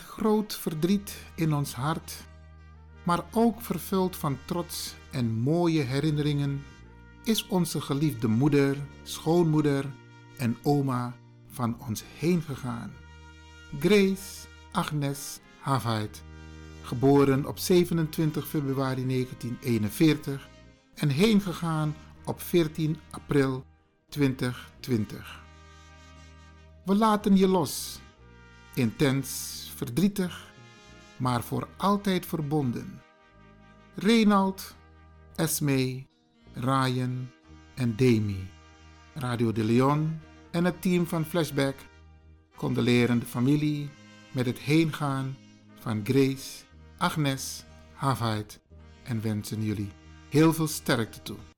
Groot verdriet in ons hart, maar ook vervuld van trots en mooie herinneringen, is onze geliefde moeder, schoonmoeder en oma van ons heen gegaan. Grace Agnes Havait, geboren op 27 februari 1941 en heen gegaan op 14 april 2020. We laten je los, intens verdrietig, maar voor altijd verbonden. Reynald, Esme, Ryan en Demi. Radio de Leon en het team van Flashback condoleren de familie met het heengaan van Grace, Agnes, Havait en wensen jullie heel veel sterkte toe.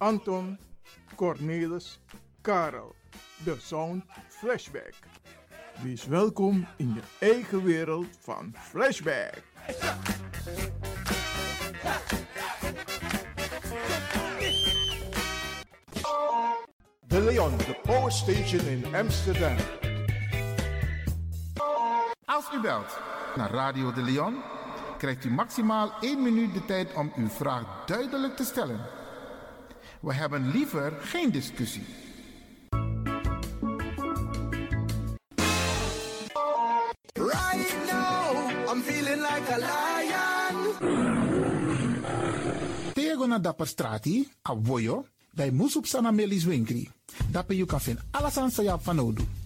Anton, Cornelis, Karel. De Sound Flashback. Wees welkom in je eigen wereld van Flashback. De Leon, de Power Station in Amsterdam. Als u belt naar Radio de Leon, krijgt u maximaal 1 minuut de tijd om uw vraag duidelijk te stellen. We hebben liever geen discussie. Right now, I'm feeling like a lion. Tego na dapper strati, a voyo, dai musup sana melis winkri. Dapper you kan vinden alles aan sa van nodu.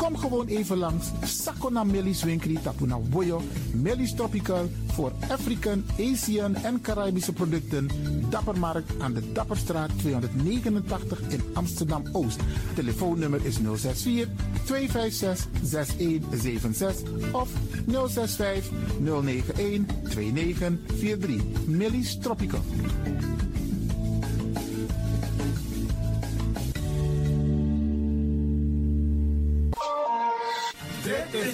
Kom gewoon even langs. Sakona Melis Winkri Tapuna Boyo. Melis Tropical voor African, Asian en Caribische producten. Dappermarkt aan de Dapperstraat 289 in Amsterdam Oost. Telefoonnummer is 064 256 6176 of 065 091 2943. Melis Tropical.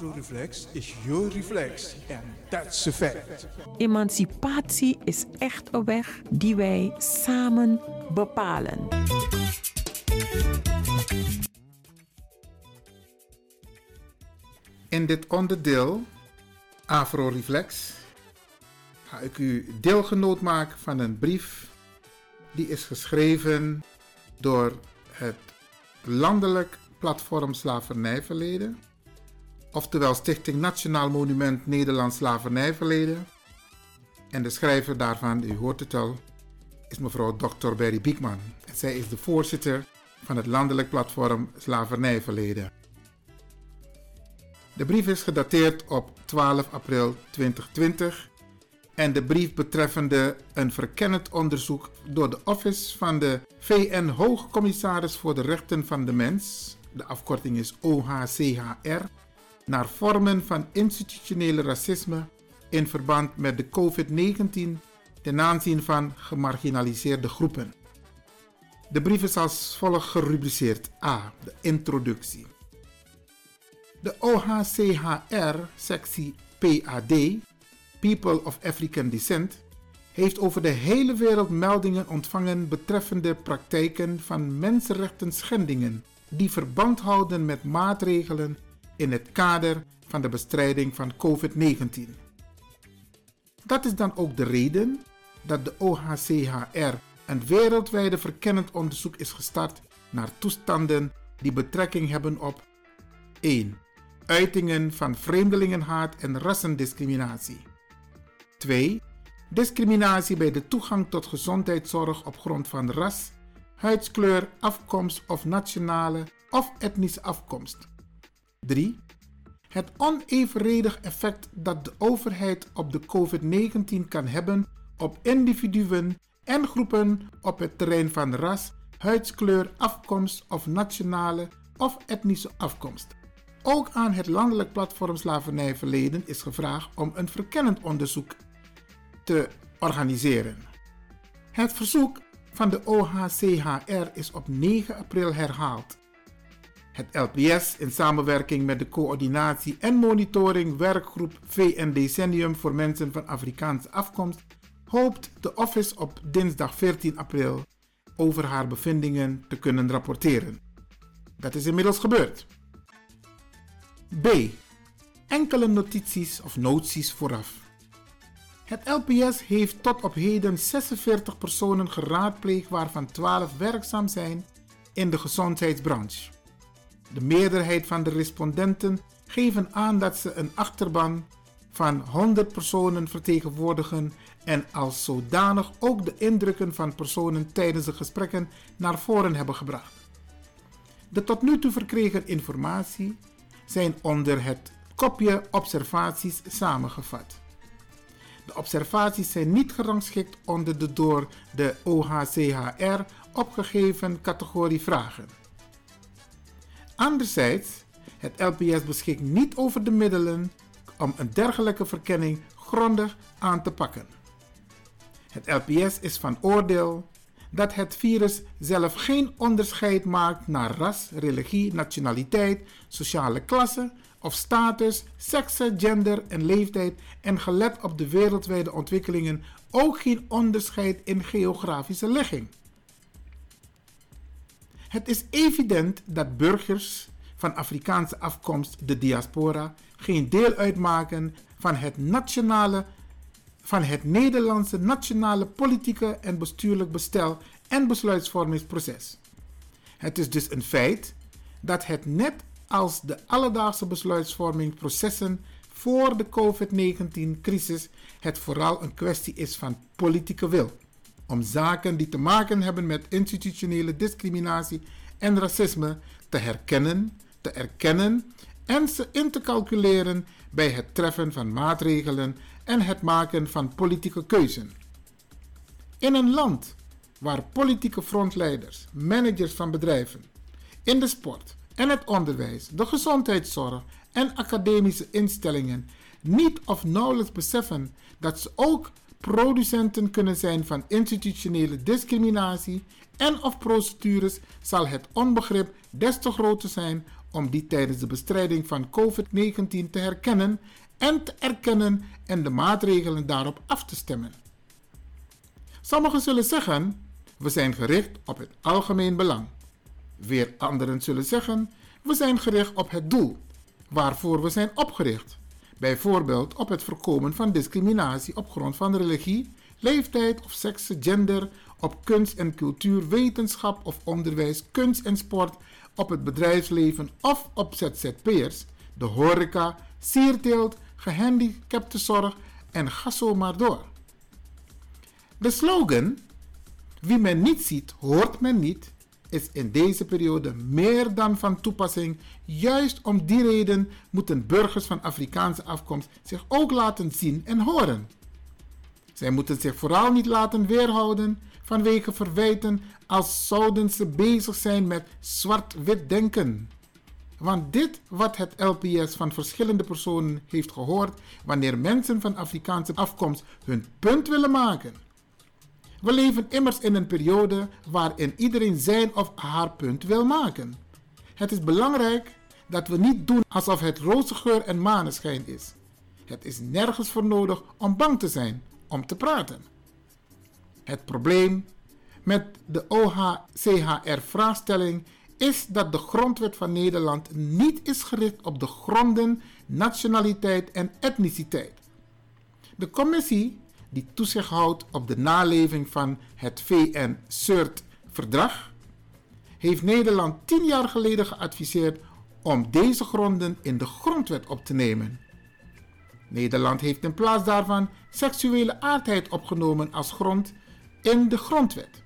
Afro-reflex is your reflex. En that's a fact. Emancipatie is echt een weg die wij samen bepalen. In dit onderdeel, Afro-reflex, ga ik u deelgenoot maken van een brief die is geschreven door het landelijk platform Slavernijverleden, oftewel Stichting Nationaal Monument Nederlands Slavernijverleden. En de schrijver daarvan, u hoort het al, is mevrouw Dr. Berry Biekman. Zij is de voorzitter van het landelijk platform Slavernijverleden. De brief is gedateerd op 12 april 2020 en de brief betreffende een verkennend onderzoek door de Office van de VN Hoogcommissaris voor de Rechten van de Mens, de afkorting is OHCHR, naar vormen van institutionele racisme in verband met de COVID-19 ten aanzien van gemarginaliseerde groepen. De brief is als volgt gerubriceerd A. De introductie. De OHCHR, sectie PAD, People of African Descent, heeft over de hele wereld meldingen ontvangen betreffende praktijken van mensenrechten schendingen die verband houden met maatregelen in het kader van de bestrijding van COVID-19. Dat is dan ook de reden dat de OHCHR een wereldwijde verkennend onderzoek is gestart naar toestanden die betrekking hebben op 1. Uitingen van vreemdelingenhaat en rassendiscriminatie. 2. Discriminatie bij de toegang tot gezondheidszorg op grond van ras, huidskleur, afkomst of nationale of etnische afkomst. 3. Het onevenredig effect dat de overheid op de COVID-19 kan hebben op individuen en groepen op het terrein van ras, huidskleur, afkomst of nationale of etnische afkomst. Ook aan het landelijk platform Slavernijverleden is gevraagd om een verkennend onderzoek te organiseren. Het verzoek van de OHCHR is op 9 april herhaald. Het LPS in samenwerking met de coördinatie en monitoring werkgroep VN Decennium voor mensen van Afrikaanse afkomst hoopt de office op dinsdag 14 april over haar bevindingen te kunnen rapporteren. Dat is inmiddels gebeurd. B. Enkele notities of noties vooraf. Het LPS heeft tot op heden 46 personen geraadpleegd, waarvan 12 werkzaam zijn in de gezondheidsbranche. De meerderheid van de respondenten geven aan dat ze een achterban van 100 personen vertegenwoordigen en als zodanig ook de indrukken van personen tijdens de gesprekken naar voren hebben gebracht. De tot nu toe verkregen informatie zijn onder het kopje observaties samengevat. De observaties zijn niet gerangschikt onder de door de OHCHR opgegeven categorie vragen. Anderzijds, het LPS beschikt niet over de middelen om een dergelijke verkenning grondig aan te pakken. Het LPS is van oordeel dat het virus zelf geen onderscheid maakt naar ras, religie, nationaliteit, sociale klasse of status, sekse, gender en leeftijd en gelet op de wereldwijde ontwikkelingen ook geen onderscheid in geografische ligging. Het is evident dat burgers van Afrikaanse afkomst, de diaspora, geen deel uitmaken van het nationale van het Nederlandse nationale politieke en bestuurlijk bestel en besluitvormingsproces. Het is dus een feit dat het net als de alledaagse besluitvormingsprocessen voor de COVID-19-crisis het vooral een kwestie is van politieke wil. Om zaken die te maken hebben met institutionele discriminatie en racisme te herkennen, te erkennen en ze in te calculeren bij het treffen van maatregelen en het maken van politieke keuzen. In een land waar politieke frontleiders, managers van bedrijven, in de sport en het onderwijs, de gezondheidszorg en academische instellingen niet of nauwelijks beseffen dat ze ook producenten kunnen zijn van institutionele discriminatie en of procedures, zal het onbegrip des te groter zijn om die tijdens de bestrijding van COVID-19 te herkennen en te erkennen en de maatregelen daarop af te stemmen. Sommigen zullen zeggen: we zijn gericht op het algemeen belang. Weer anderen zullen zeggen: we zijn gericht op het doel waarvoor we zijn opgericht. Bijvoorbeeld op het voorkomen van discriminatie op grond van religie, leeftijd of seks, gender, op kunst en cultuur, wetenschap of onderwijs, kunst en sport, op het bedrijfsleven of op ZZP'ers, de horeca, sierteelt, gehandicaptenzorg en ga zo maar door. De slogan Wie men niet ziet, hoort men niet, is in deze periode meer dan van toepassing. Juist om die reden moeten burgers van Afrikaanse afkomst zich ook laten zien en horen. Zij moeten zich vooral niet laten weerhouden vanwege verwijten als zouden ze bezig zijn met zwart-wit denken. Want dit wat het LPS van verschillende personen heeft gehoord wanneer mensen van Afrikaanse afkomst hun punt willen maken. We leven immers in een periode waarin iedereen zijn of haar punt wil maken. Het is belangrijk dat we niet doen alsof het roze geur en maneschijn is. Het is nergens voor nodig om bang te zijn om te praten. Het probleem met de OHCHR-vraagstelling is dat de grondwet van Nederland niet is gericht op de gronden nationaliteit en etniciteit. De commissie die toezicht houdt op de naleving van het VN-CERT-verdrag, heeft Nederland tien jaar geleden geadviseerd om deze gronden in de grondwet op te nemen. Nederland heeft in plaats daarvan seksuele aardheid opgenomen als grond in de grondwet.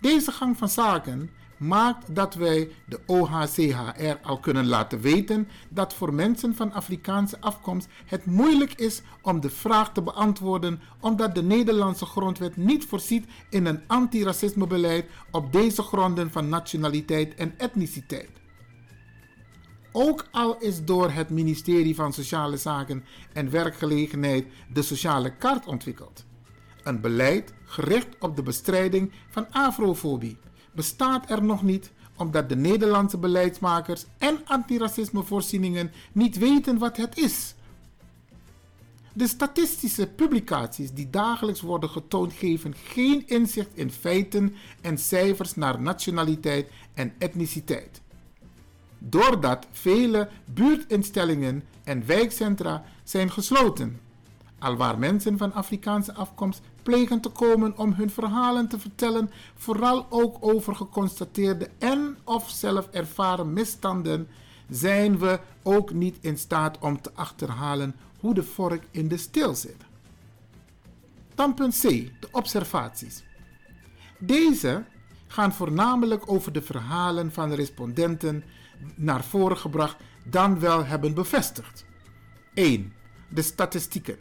Deze gang van zaken maakt dat wij de OHCHR al kunnen laten weten dat voor mensen van Afrikaanse afkomst het moeilijk is om de vraag te beantwoorden omdat de Nederlandse grondwet niet voorziet in een antiracismebeleid op deze gronden van nationaliteit en etniciteit. Ook al is door het ministerie van Sociale Zaken en Werkgelegenheid de sociale kaart ontwikkeld. Een beleid gericht op de bestrijding van afrofobie bestaat er nog niet omdat de Nederlandse beleidsmakers en antiracismevoorzieningen niet weten wat het is. De statistische publicaties die dagelijks worden getoond geven geen inzicht in feiten en cijfers naar nationaliteit en etniciteit. Doordat vele buurtinstellingen en wijkcentra zijn gesloten, alwaar mensen van Afrikaanse afkomst plegen te komen om hun verhalen te vertellen, vooral ook over geconstateerde en of zelf ervaren misstanden, zijn we ook niet in staat om te achterhalen hoe de vork in de steel zit. Dan punt C, de observaties. Deze gaan voornamelijk over de verhalen van de respondenten naar voren gebracht dan wel hebben bevestigd. 1. De statistieken.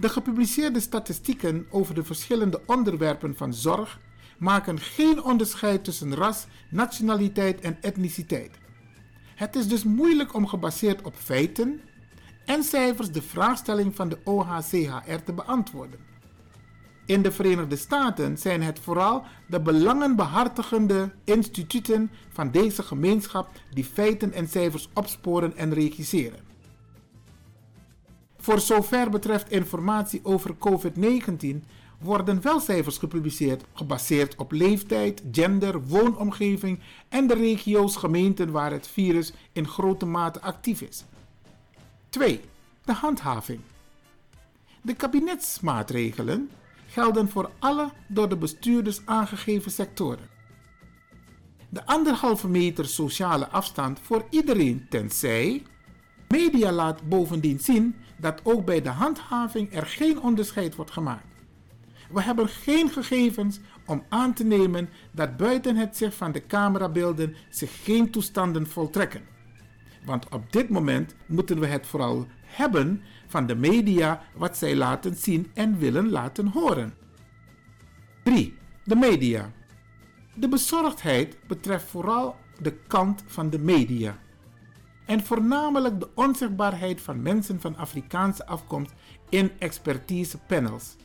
De gepubliceerde statistieken over de verschillende onderwerpen van zorg maken geen onderscheid tussen ras, nationaliteit en etniciteit. Het is dus moeilijk om gebaseerd op feiten en cijfers de vraagstelling van de OHCHR te beantwoorden. In de Verenigde Staten zijn het vooral de belangenbehartigende instituten van deze gemeenschap die feiten en cijfers opsporen en regisseren. Voor zover betreft informatie over COVID-19 worden wel cijfers gepubliceerd gebaseerd op leeftijd, gender, woonomgeving en de regio's gemeenten waar het virus in grote mate actief is. 2. De handhaving. De kabinetsmaatregelen gelden voor alle door de bestuurders aangegeven sectoren. De anderhalve meter sociale afstand voor iedereen tenzij Media laat bovendien zien dat ook bij de handhaving er geen onderscheid wordt gemaakt. We hebben geen gegevens om aan te nemen dat buiten het zicht van de camerabeelden zich geen toestanden voltrekken. Want op dit moment moeten we het vooral hebben van de media wat zij laten zien en willen laten horen. 3. De media. De bezorgdheid betreft vooral de kant van de media en voornamelijk de onzichtbaarheid van mensen van Afrikaanse afkomst in expertisepanels.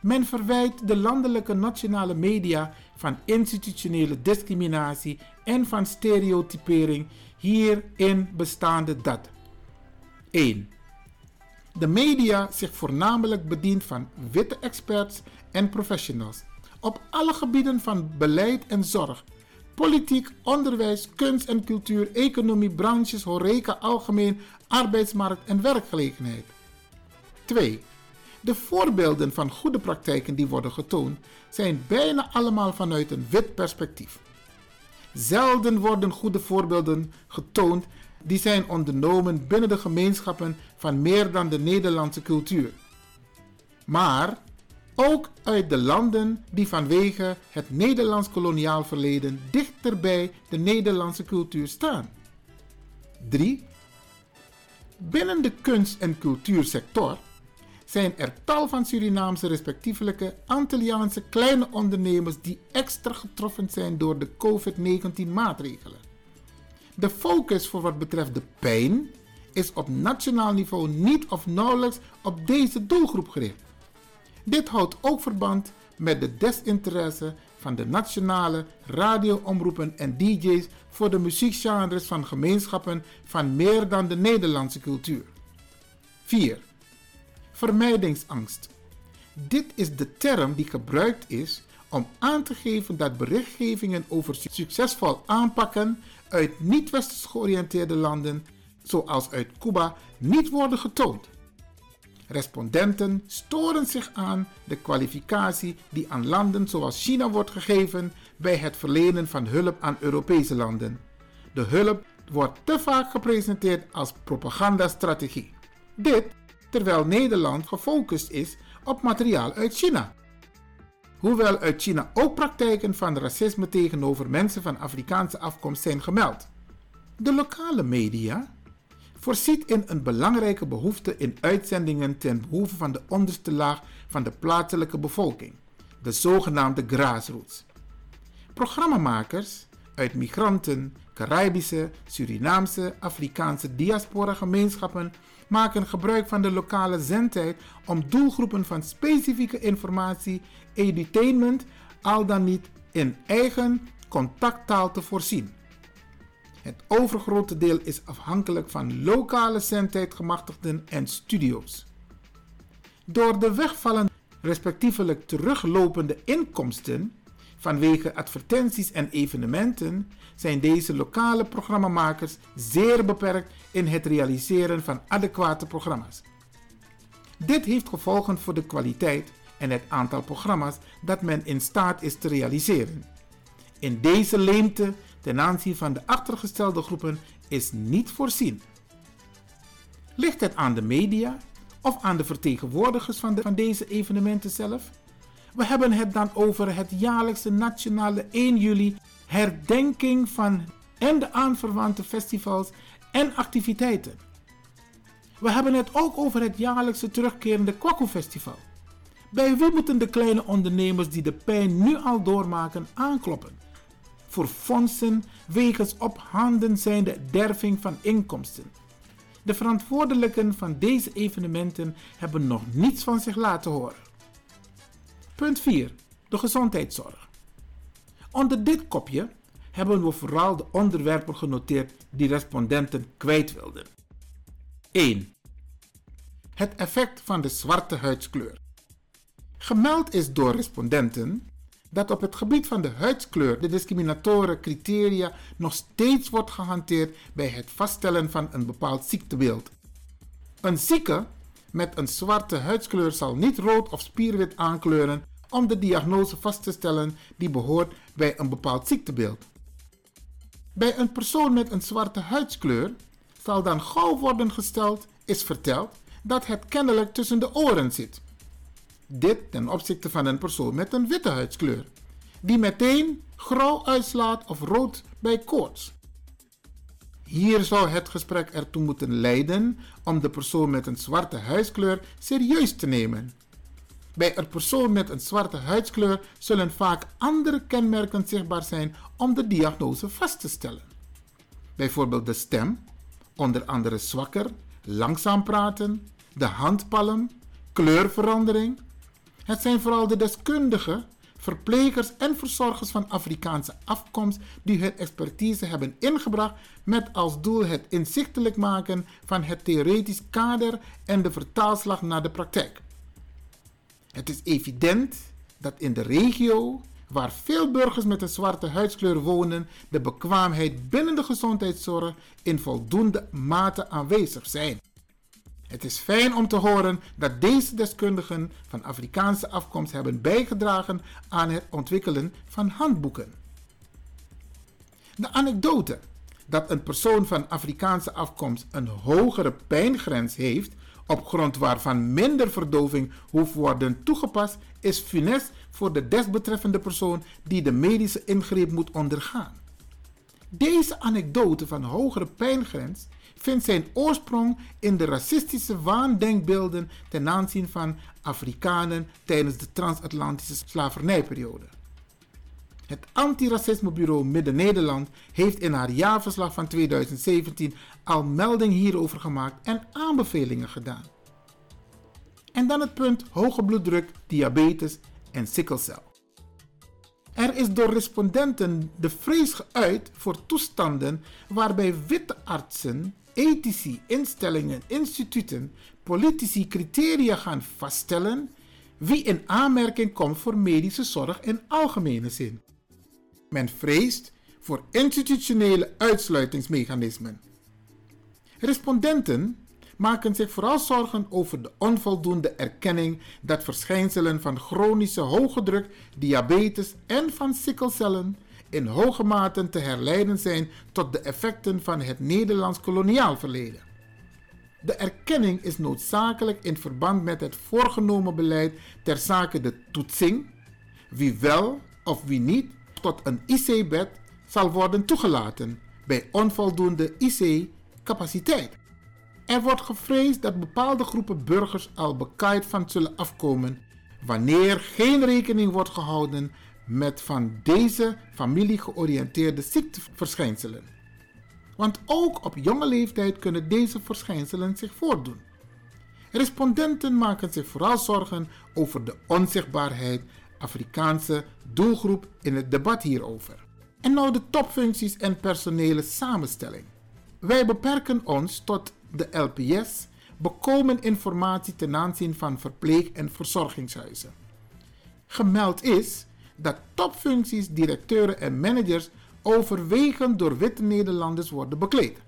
Men verwijt de landelijke nationale media van institutionele discriminatie en van stereotypering hierin bestaande dat 1. De media zich voornamelijk bedient van witte experts en professionals op alle gebieden van beleid en zorg, politiek, onderwijs, kunst en cultuur, economie, branches, horeca, algemeen, arbeidsmarkt en werkgelegenheid. 2. De voorbeelden van goede praktijken die worden getoond zijn bijna allemaal vanuit een wit perspectief. Zelden worden goede voorbeelden getoond die zijn ondernomen binnen de gemeenschappen van meer dan de Nederlandse cultuur. Maar ook uit de landen die vanwege het Nederlands koloniaal verleden dichter bij de Nederlandse cultuur staan. 3. Binnen de kunst- en cultuursector zijn er tal van Surinaamse respectievelijke Antilliaanse kleine ondernemers die extra getroffen zijn door de COVID-19 maatregelen. De focus voor wat betreft de pijn is op nationaal niveau niet of nauwelijks op deze doelgroep gericht. Dit houdt ook verband met de desinteresse van de nationale radioomroepen en DJ's voor de muziekgenres van gemeenschappen van meer dan de Nederlandse cultuur. 4. Vermijdingsangst. Dit is de term die gebruikt is om aan te geven dat berichtgevingen over succesvol aanpakken uit niet-westers georiënteerde landen, zoals uit Cuba, niet worden getoond. Respondenten storen zich aan de kwalificatie die aan landen zoals China wordt gegeven bij het verlenen van hulp aan Europese landen. De hulp wordt te vaak gepresenteerd als propagandastrategie. Dit terwijl Nederland gefocust is op materiaal uit China. Hoewel uit China ook praktijken van racisme tegenover mensen van Afrikaanse afkomst zijn gemeld. De lokale media voorziet in een belangrijke behoefte in uitzendingen ten behoeve van de onderste laag van de plaatselijke bevolking, de zogenaamde grassroots. Programmamakers uit migranten, Caribische, Surinaamse, Afrikaanse diaspora gemeenschappen maken gebruik van de lokale zendtijd om doelgroepen van specifieke informatie, edutainment, al dan niet in eigen contacttaal te voorzien. Het overgrote deel is afhankelijk van lokale zendtijdgemachtigden en studio's. Door de wegvallen, respectievelijk teruglopende inkomsten vanwege advertenties en evenementen zijn deze lokale programmamakers zeer beperkt in het realiseren van adequate programma's. Dit heeft gevolgen voor de kwaliteit en het aantal programma's dat men in staat is te realiseren. In deze leemte ten aanzien van de achtergestelde groepen is niet voorzien. Ligt het aan de media of aan de vertegenwoordigers van, de, van deze evenementen zelf? We hebben het dan over het jaarlijkse nationale 1 juli herdenking van en de aanverwante festivals en activiteiten. We hebben het ook over het jaarlijkse terugkerende Kwaku Festival. Bij wie moeten de kleine ondernemers die de pijn nu al doormaken aankloppen? Voor fondsen wegens op handen zijnde derving van inkomsten. De verantwoordelijken van deze evenementen hebben nog niets van zich laten horen. Punt 4. De gezondheidszorg. Onder dit kopje hebben we vooral de onderwerpen genoteerd die respondenten kwijt wilden. 1. Het effect van de zwarte huidskleur. Gemeld is door respondenten dat op het gebied van de huidskleur de discriminatoren criteria nog steeds wordt gehanteerd bij het vaststellen van een bepaald ziektebeeld. Een zieke met een zwarte huidskleur zal niet rood of spierwit aankleuren om de diagnose vast te stellen die behoort bij een bepaald ziektebeeld. Bij een persoon met een zwarte huidskleur zal dan gauw worden gesteld, is verteld, dat het kennelijk tussen de oren zit. Dit ten opzichte van een persoon met een witte huidskleur, die meteen grauw uitslaat of rood bij koorts. Hier zou het gesprek ertoe moeten leiden om de persoon met een zwarte huidskleur serieus te nemen. Bij een persoon met een zwarte huidskleur zullen vaak andere kenmerken zichtbaar zijn om de diagnose vast te stellen. Bijvoorbeeld de stem, onder andere zwakker, langzaam praten, de handpalm, kleurverandering. Het zijn vooral de deskundigen, verplegers en verzorgers van Afrikaanse afkomst die hun expertise hebben ingebracht met als doel het inzichtelijk maken van het theoretisch kader en de vertaalslag naar de praktijk. Het is evident dat in de regio waar veel burgers met een zwarte huidskleur wonen, de bekwaamheid binnen de gezondheidszorg in voldoende mate aanwezig zijn. Het is fijn om te horen dat deze deskundigen van Afrikaanse afkomst hebben bijgedragen aan het ontwikkelen van handboeken. De anekdote dat een persoon van Afrikaanse afkomst een hogere pijngrens heeft, op grond waarvan minder verdoving hoeft worden toegepast, is funest voor de desbetreffende persoon die de medische ingreep moet ondergaan. Deze anekdote van hogere pijngrens vindt zijn oorsprong in de racistische waandenkbeelden ten aanzien van Afrikanen tijdens de transatlantische slavernijperiode. Het Antiracismebureau Midden-Nederland heeft in haar jaarverslag van 2017 al melding hierover gemaakt en aanbevelingen gedaan. En dan het punt hoge bloeddruk, diabetes en sikkelcel. Er is door respondenten de vrees geuit voor toestanden waarbij witte artsen, ethici, instellingen, instituten, politici criteria gaan vaststellen wie in aanmerking komt voor medische zorg in algemene zin. Men vreest voor institutionele uitsluitingsmechanismen. Respondenten maken zich vooral zorgen over de onvoldoende erkenning dat verschijnselen van chronische hoge druk, diabetes en van sikkelcellen in hoge mate te herleiden zijn tot de effecten van het Nederlands koloniaal verleden. De erkenning is noodzakelijk in verband met het voorgenomen beleid ter zake de toetsing, wie wel of wie niet tot een IC-bed zal worden toegelaten bij onvoldoende IC-capaciteit. Er wordt gevreesd dat bepaalde groepen burgers al bekaaid van zullen afkomen wanneer geen rekening wordt gehouden met van deze familie georiënteerde ziekteverschijnselen. Want ook op jonge leeftijd kunnen deze verschijnselen zich voordoen. Respondenten maken zich vooral zorgen over de onzichtbaarheid Afrikaanse doelgroep in het debat hierover. En nou de topfuncties en personele samenstelling. Wij beperken ons tot de LPS bekomen informatie ten aanzien van verpleeg- en verzorgingshuizen. Gemeld is dat topfuncties, directeuren en managers overwegend door witte Nederlanders worden bekleed.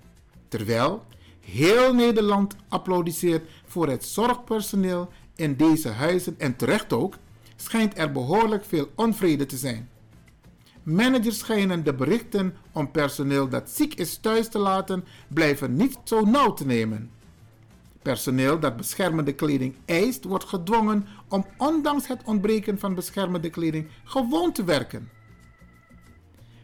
Terwijl heel Nederland applaudisseert voor het zorgpersoneel in deze huizen en terecht ook, schijnt er behoorlijk veel onvrede te zijn. Managers schijnen de berichten om personeel dat ziek is thuis te laten blijven niet zo nauw te nemen. Personeel dat beschermende kleding eist, wordt gedwongen om ondanks het ontbreken van beschermende kleding gewoon te werken.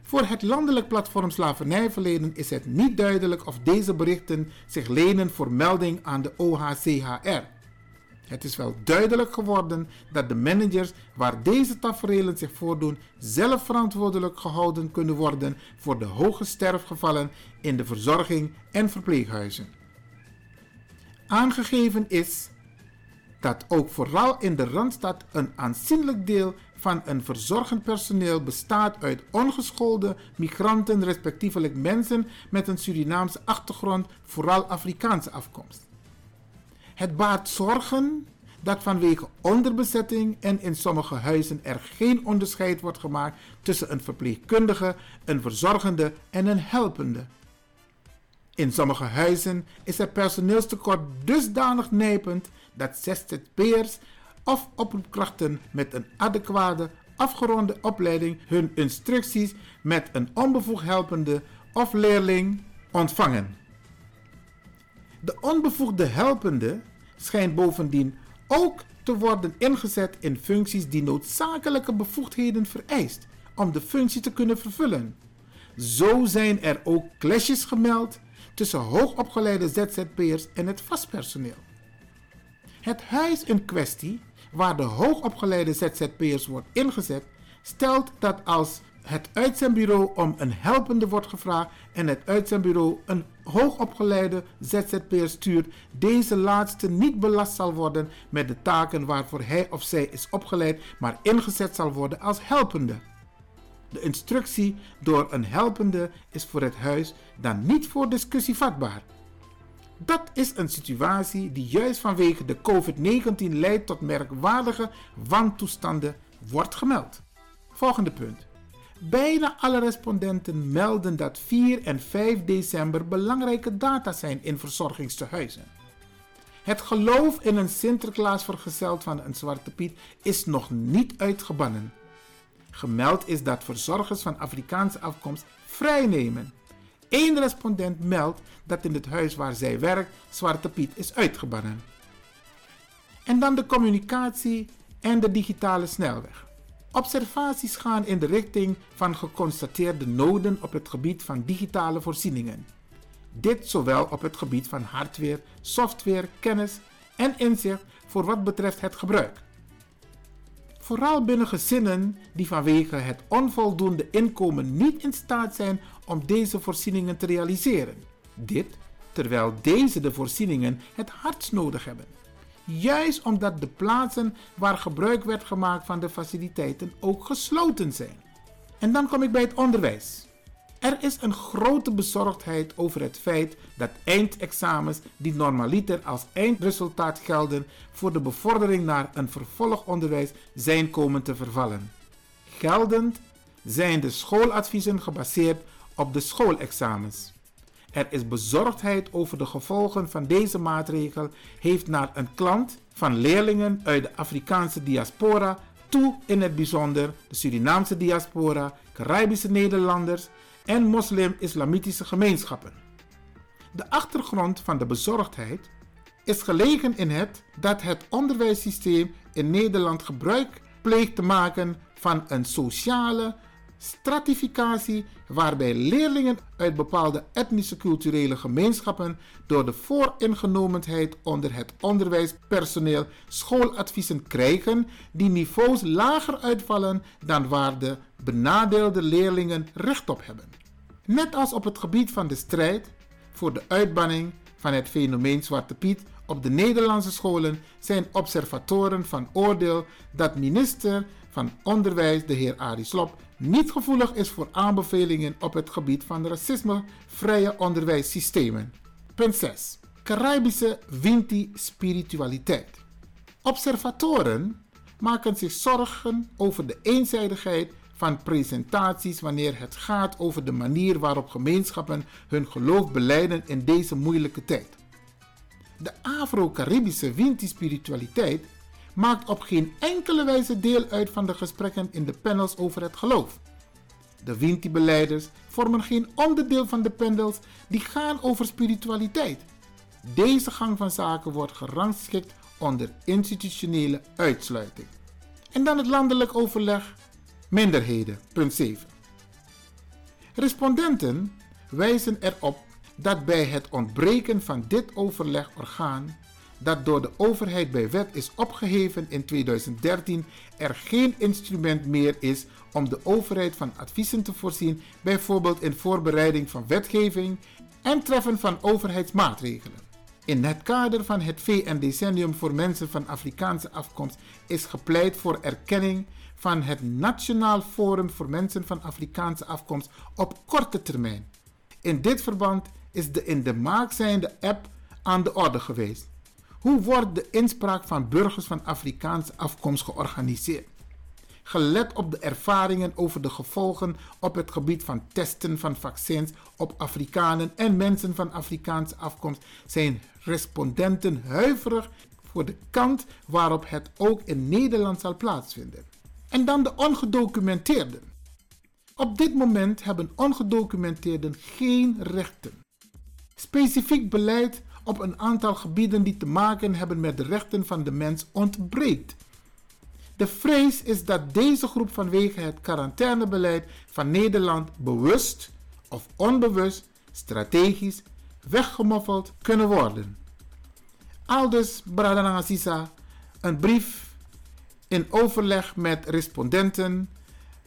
Voor het landelijk platform Slavernijverleden is het niet duidelijk of deze berichten zich lenen voor melding aan de OHCHR. Het is wel duidelijk geworden dat de managers waar deze tafereelen zich voordoen zelf verantwoordelijk gehouden kunnen worden voor de hoge sterfgevallen in de verzorging en verpleeghuizen. Aangegeven is dat ook vooral in de Randstad een aanzienlijk deel van een verzorgend personeel bestaat uit ongeschoolde migranten, respectievelijk mensen met een Surinaamse achtergrond, vooral Afrikaanse afkomst. Het baart zorgen dat vanwege onderbezetting en in sommige huizen er geen onderscheid wordt gemaakt tussen een verpleegkundige, een verzorgende en een helpende. In sommige huizen is het personeelstekort dusdanig nijpend dat ZZP'ers of oproepkrachten met een adequate, afgeronde opleiding hun instructies met een onbevoegd helpende of leerling ontvangen. De onbevoegde helpende schijnt bovendien ook te worden ingezet in functies die noodzakelijke bevoegdheden vereist om de functie te kunnen vervullen. Zo zijn er ook clashes gemeld tussen hoogopgeleide ZZP'ers en het vastpersoneel. Het huis in kwestie, waar de hoogopgeleide ZZP'ers wordt ingezet, stelt dat als het uitzendbureau om een helpende wordt gevraagd en het uitzendbureau een hoogopgeleide ZZP'er stuurt, deze laatste niet belast zal worden met de taken waarvoor hij of zij is opgeleid, maar ingezet zal worden als helpende. De instructie door een helpende is voor het huis dan niet voor discussie vatbaar. Dat is een situatie die juist vanwege de COVID-19 leidt tot merkwaardige wantoestanden wordt gemeld. Volgende punt. Bijna alle respondenten melden dat 4 en 5 december belangrijke data zijn in verzorgingstehuizen. Het geloof in een Sinterklaas vergezeld van een Zwarte Piet is nog niet uitgebannen. Gemeld is dat verzorgers van Afrikaanse afkomst vrijnemen. Eén respondent meldt dat in het huis waar zij werkt Zwarte Piet is uitgebannen. En dan de communicatie en de digitale snelweg. Observaties gaan in de richting van geconstateerde noden op het gebied van digitale voorzieningen. Dit zowel op het gebied van hardware, software, kennis en inzicht voor wat betreft het gebruik. Vooral binnen gezinnen die vanwege het onvoldoende inkomen niet in staat zijn om deze voorzieningen te realiseren. Dit terwijl deze de voorzieningen het hardst nodig hebben. Juist omdat de plaatsen waar gebruik werd gemaakt van de faciliteiten ook gesloten zijn. En dan kom ik bij het onderwijs. Er is een grote bezorgdheid over het feit dat eindexamens die normaliter als eindresultaat gelden voor de bevordering naar een vervolgonderwijs zijn komen te vervallen. Geldend zijn de schooladviezen gebaseerd op de schoolexamens. Er is bezorgdheid over de gevolgen van deze maatregel, heeft naar een klant van leerlingen uit de Afrikaanse diaspora toe in het bijzonder de Surinaamse diaspora, Caribische Nederlanders en moslim-islamitische gemeenschappen. De achtergrond van de bezorgdheid is gelegen in het dat het onderwijssysteem in Nederland gebruik pleegt te maken van een sociale stratificatie waarbij leerlingen uit bepaalde etnische culturele gemeenschappen door de vooringenomenheid onder het onderwijspersoneel schooladviezen krijgen die niveaus lager uitvallen dan waar de benadeelde leerlingen recht op hebben. Net als op het gebied van de strijd voor de uitbanning van het fenomeen Zwarte Piet op de Nederlandse scholen zijn observatoren van oordeel dat minister van Onderwijs, de heer Arie Slop, niet gevoelig is voor aanbevelingen op het gebied van racismevrije onderwijssystemen. Punt 6. Caribische Winti-spiritualiteit. Observatoren maken zich zorgen over de eenzijdigheid van presentaties wanneer het gaat over de manier waarop gemeenschappen hun geloof beleiden in deze moeilijke tijd. De Afro-Caribische Winti-spiritualiteit maakt op geen enkele wijze deel uit van de gesprekken in de panels over het geloof. De Winti-beleiders vormen geen onderdeel van de panels die gaan over spiritualiteit. Deze gang van zaken wordt gerangschikt onder institutionele uitsluiting. En dan het landelijk overleg minderheden, punt 7. Respondenten wijzen erop dat bij het ontbreken van dit overlegorgaan dat door de overheid bij wet is opgeheven in 2013 er geen instrument meer is om de overheid van adviezen te voorzien, bijvoorbeeld in voorbereiding van wetgeving en treffen van overheidsmaatregelen. In het kader van het VN-decennium voor mensen van Afrikaanse afkomst is gepleit voor erkenning van het Nationaal Forum voor Mensen van Afrikaanse afkomst op korte termijn. In dit verband is de in de maak zijnde app aan de orde geweest. Hoe wordt de inspraak van burgers van Afrikaanse afkomst georganiseerd? Gelet op de ervaringen over de gevolgen op het gebied van testen van vaccins op Afrikanen en mensen van Afrikaanse afkomst zijn respondenten huiverig voor de kant waarop het ook in Nederland zal plaatsvinden. En dan de ongedocumenteerden. Op dit moment hebben ongedocumenteerden geen rechten. Specifiek beleid op een aantal gebieden die te maken hebben met de rechten van de mens ontbreekt. De vrees is dat deze groep vanwege het quarantainebeleid van Nederland bewust of onbewust strategisch weggemoffeld kunnen worden. Aldus Bradana Sisa, een brief in overleg met respondenten,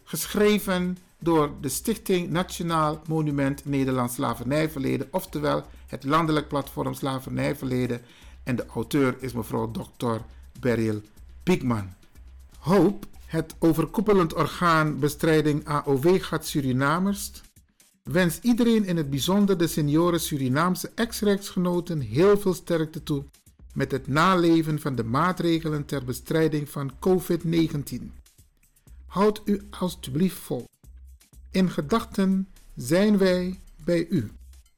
geschreven door de Stichting Nationaal Monument Nederlands Slavernijverleden, oftewel het Landelijk Platform Slavernijverleden. En de auteur is mevrouw Dr. Beryl Piekman. Hoop, het overkoepelend orgaan bestrijding AOW-gat Surinamers, wens iedereen in het bijzonder de senioren Surinaamse ex-rijksgenoten heel veel sterkte toe met het naleven van de maatregelen ter bestrijding van COVID-19. Houd u alstublieft vol. In gedachten zijn wij bij u.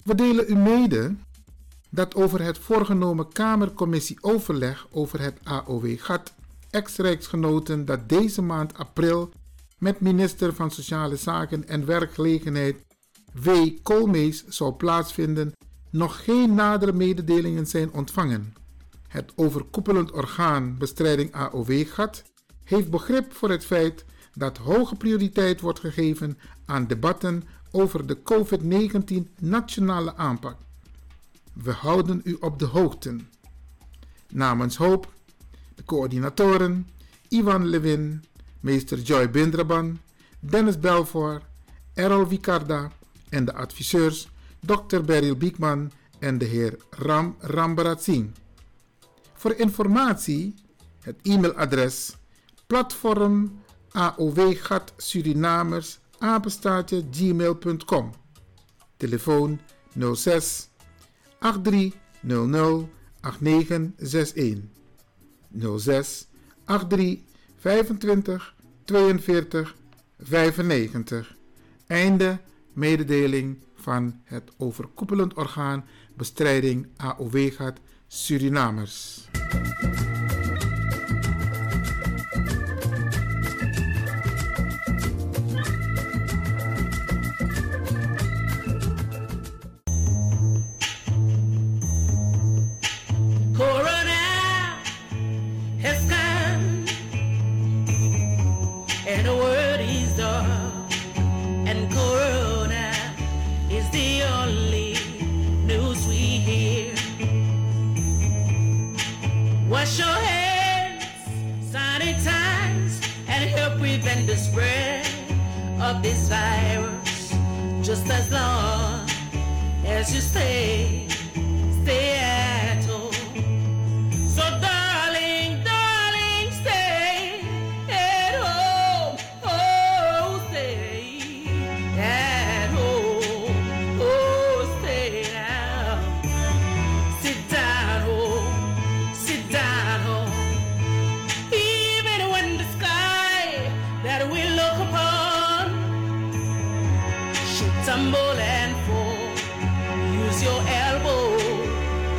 We delen u mede dat over het voorgenomen Kamercommissie overleg over het AOW-gat ex-rijksgenoten dat deze maand april met minister van Sociale Zaken en Werkgelegenheid W. Koolmees zou plaatsvinden, nog geen nadere mededelingen zijn ontvangen. Het overkoepelend orgaan bestrijding AOW-gat heeft begrip voor het feit dat hoge prioriteit wordt gegeven aan debatten over de COVID-19 nationale aanpak. We houden u op de hoogte. Namens Hoop, de coördinatoren Ivan Levin, meester Joy Bindraban, Dennis Belvoor, Errol Vicarda en de adviseurs Dr. Beryl Biekman en de heer Ram Rambarat Singh. Voor informatie het e-mailadres platform AOW-gat Surinamers apenstaatje gmail.com. Telefoon 06 8300 8961 06 83 25 42 95. Einde mededeling van het overkoepelend orgaan bestrijding AOW-gat Surinamers. stumble and fall. Use your elbow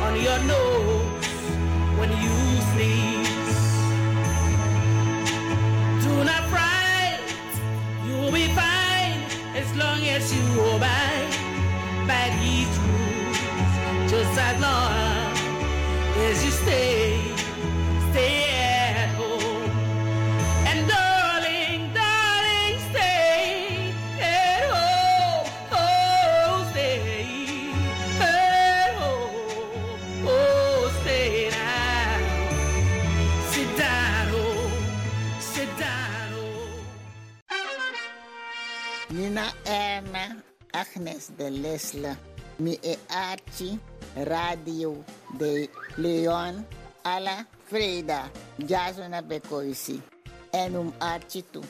on your nose when you sneeze. Do not fright, you'll be fine as long as you obey by these rules. Just as long as you stay. Agnes de Lesla, Mieachi, Radio de Leon, Ala ya suena Becoisi, archie tu.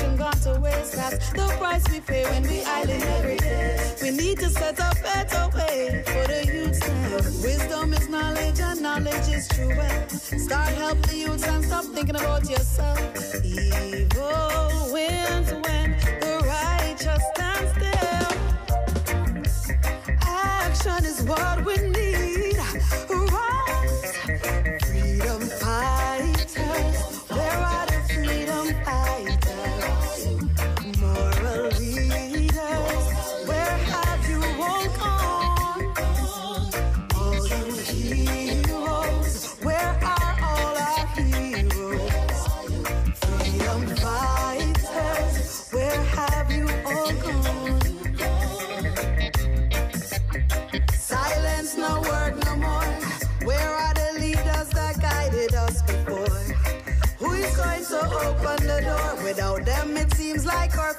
nothing gone to waste. That's the price we pay when we island every day. We need to set a better way for the youth now. Wisdom is knowledge and knowledge is true wealth. Start helping the youth and stop thinking about yourself. Evil. them, it seems like our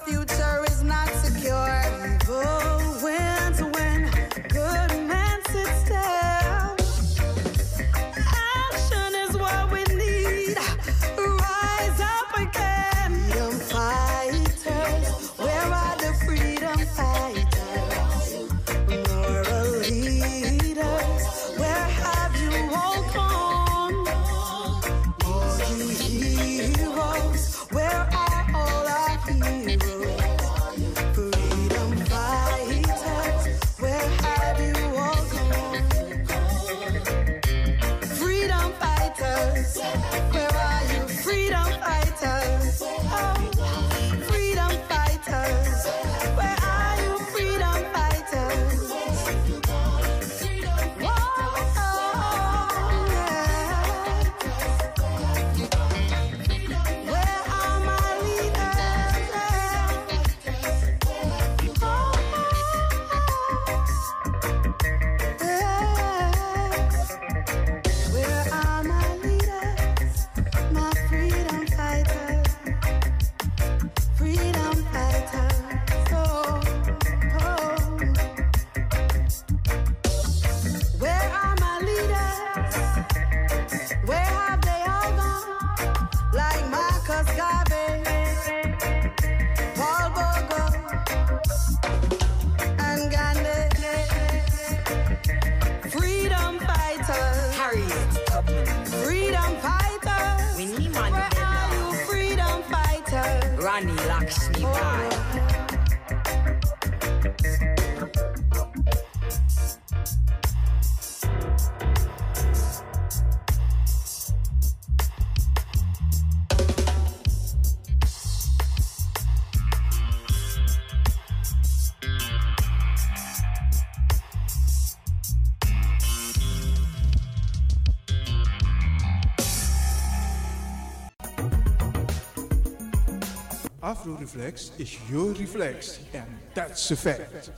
Afro Reflex is your reflex, and that's a fact.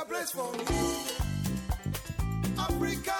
a place for me. Africa.